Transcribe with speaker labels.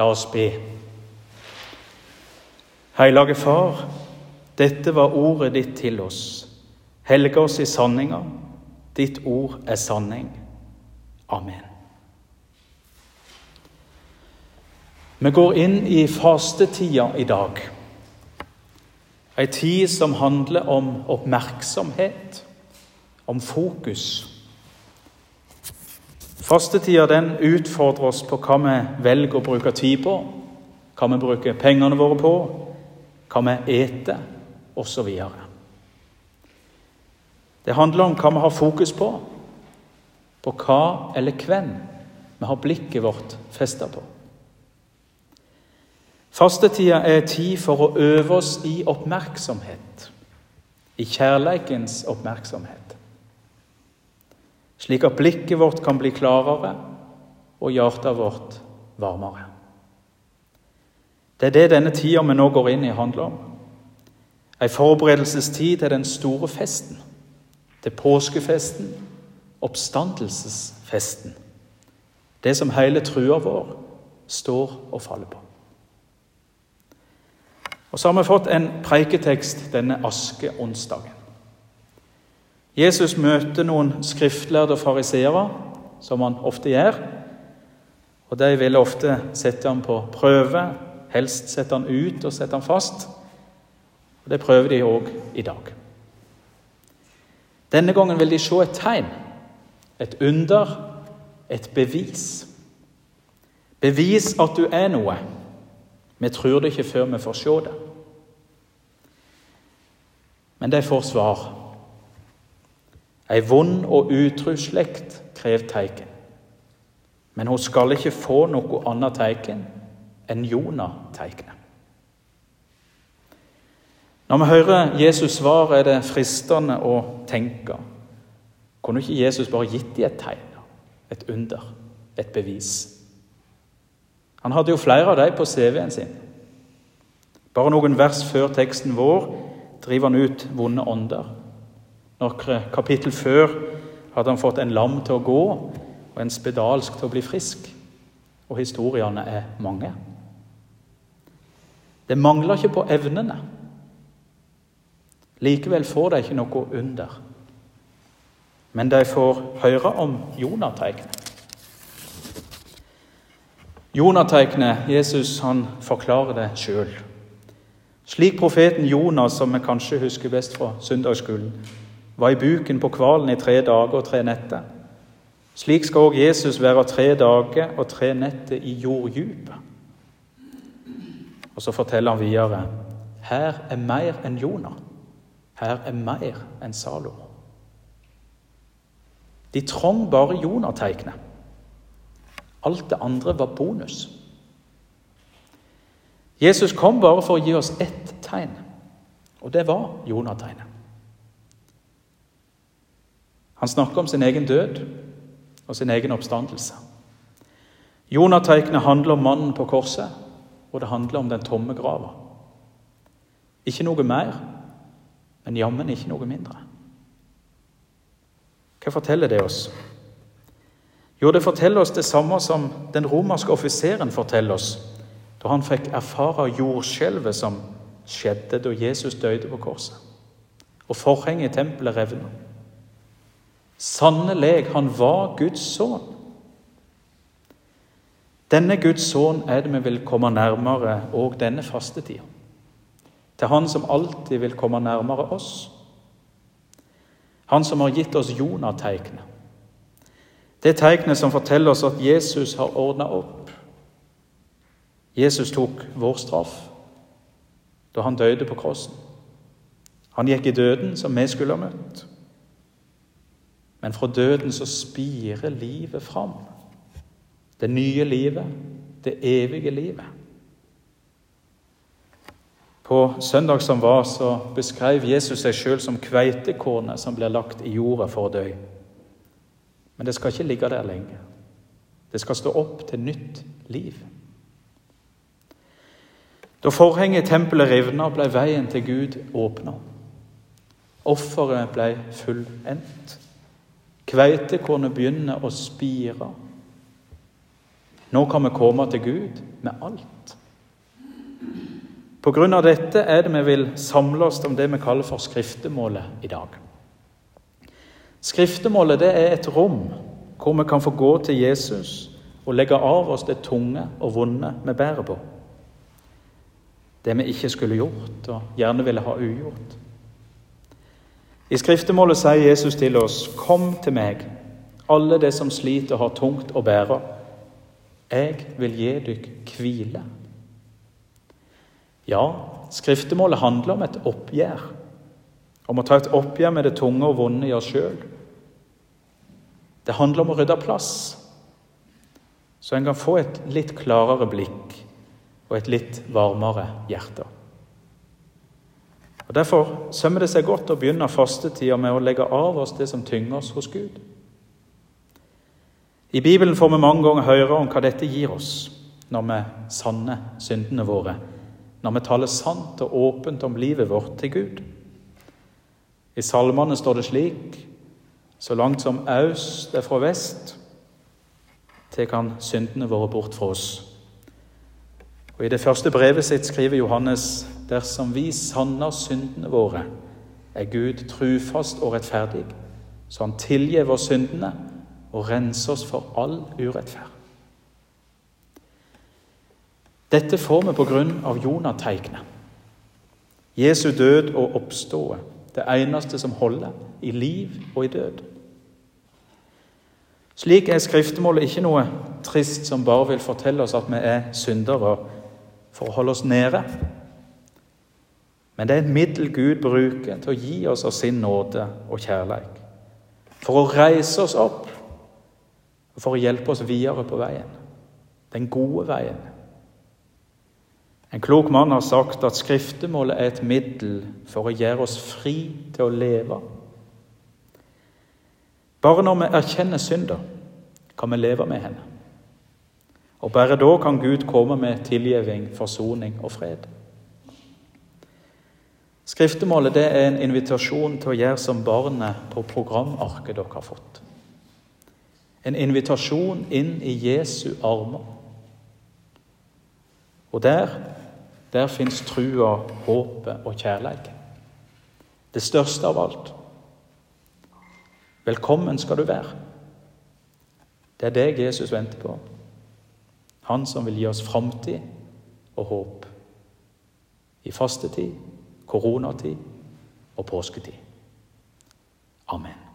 Speaker 1: La oss be. Hellige Far, dette var ordet ditt til oss. Helge oss i sanninga. Ditt ord er sanning. Amen. Vi går inn i fastetida i dag. Ei tid som handler om oppmerksomhet, om fokus. Fastetida den utfordrer oss på hva vi velger å bruke tid på, hva vi bruker pengene våre på, hva vi eter, osv. Det handler om hva vi har fokus på, på hva eller hvem vi har blikket vårt festa på. Fastetida er tid for å øve oss i oppmerksomhet, i kjærleikens oppmerksomhet, slik at blikket vårt kan bli klarere og hjertet vårt varmere. Det er det denne tida vi nå går inn i, handler om. Ei forberedelsestid til den store festen, til påskefesten, oppstandelsesfesten. Det som hele trua vår står og faller på. Og Så har vi fått en preiketekst denne askeonsdagen. Jesus møter noen skriftlærde fariseere, som han ofte gjør. Og De vil ofte sette ham på prøve, helst sette han ut og sette ham fast. Og Det prøver de òg i dag. Denne gangen vil de se et tegn, et under, et bevis. Bevis at du er noe. Vi tror det ikke før vi får se det. Men de får svar. Ei vond og utru slekt krev teiken. Men hun skal ikke få noe annet teiken enn Jonah-teiknet. Når vi hører Jesus svar, er det fristende å tenke Kunne ikke Jesus bare gitt dem et tegn, et under, et bevis? Han hadde jo flere av dem på CV-en sin. Bare noen vers før teksten vår driver han ut vonde ånder. Noen kapittel før hadde han fått en lam til å gå og en spedalsk til å bli frisk. Og historiene er mange. Det mangler ikke på evnene. Likevel får de ikke noe under. Men de får høre om Jonategnet. Jonategnet, Jesus han forklarer det sjøl. Slik profeten Jonas, som vi kanskje husker best fra søndagsskolen, var i buken på hvalen i tre dager og tre netter. Slik skal òg Jesus være tre dager og tre netter i jorddypet. Og så forteller han videre her er mer enn Jonah. Her er mer enn Salomo. De trong bare Jonah-teiknet. Alt det andre var bonus. Jesus kom bare for å gi oss ett tegn, og det var Jonah-tegnet. Han snakker om sin egen død og sin egen oppstandelse. Jonah-teiknet handler om mannen på korset, og det handler om den tomme grava. Ikke noe mer, men jammen ikke noe mindre. Hva forteller det oss? Jo, det forteller oss det samme som den romerske offiseren forteller oss da han fikk erfare jordskjelvet som skjedde da Jesus døde på korset, og forhenget i tempelet revna. Sannelig, han var Guds sønn. Denne Guds sønn er det vi vil komme nærmere òg denne fastetida. Til Han som alltid vil komme nærmere oss. Han som har gitt oss Jonah-tegnet. Det tegnet som forteller oss at Jesus har ordna opp. Jesus tok vår straff da han døde på krossen. Han gikk i døden, som vi skulle ha møtt. Men fra døden så spirer livet fram. Det nye livet, det evige livet. På søndag som var, så beskrev Jesus seg sjøl som kveitekornet som blir lagt i jorda for å dø. Men det skal ikke ligge der lenge. Det skal stå opp til nytt liv. Da forhenget i tempelet rivna, ble veien til Gud åpna. Offeret ble fullendt. Kveitekornet begynner å spire. Nå kan vi komme til Gud med alt. På grunn av dette er det vi vil samle oss om det vi kaller for skriftemålet i dag. Skriftemålet det er et rom hvor vi kan få gå til Jesus og legge av oss det tunge og vonde vi bærer på. Det vi ikke skulle gjort og gjerne ville ha ugjort. I skriftemålet sier Jesus til oss, 'Kom til meg, alle de som sliter og har tungt å bære. Jeg vil gi dykk hvile.' Ja, skriftemålet handler om et oppgjør. Om å ta et oppgjør med det tunge og vonde i oss sjøl. Det handler om å rydde plass, så en kan få et litt klarere blikk og et litt varmere hjerte. Og Derfor sømmer det seg godt å begynne fastetida med å legge av oss det som tynger oss hos Gud. I Bibelen får vi mange ganger høre om hva dette gir oss når vi sanner syndene våre, når vi taler sant og åpent om livet vårt til Gud. I salmene står det slik så langt som øst er fra vest, tar han syndene våre bort fra oss. Og I det første brevet sitt skriver Johannes dersom vi sanner syndene våre, er Gud trufast og rettferdig, så han tilgir oss syndene og renser oss for all urettferd. Dette får vi på grunn av Jonateiknet. Jesu død og oppståe, det eneste som holder i liv og i død. Slik er skriftemålet ikke noe trist som bare vil fortelle oss at vi er syndere for å holde oss nede. Men det er et middel Gud bruker til å gi oss av sin nåde og kjærlighet. For å reise oss opp og for å hjelpe oss videre på veien. Den gode veien. En klok mann har sagt at skriftemålet er et middel for å gjøre oss fri til å leve bare når vi erkjenner synder, kan vi leve med henne. Og bare da kan Gud komme med tilgivning, forsoning og fred. Skriftemålet det er en invitasjon til å gjøre som barnet på programarket dere har fått. En invitasjon inn i Jesu armer. Og der, der fins trua, håpet og kjærleiken. Det største av alt. Velkommen skal du være. Det er deg Jesus venter på. Han som vil gi oss framtid og håp. I fastetid, koronatid og påsketid. Amen.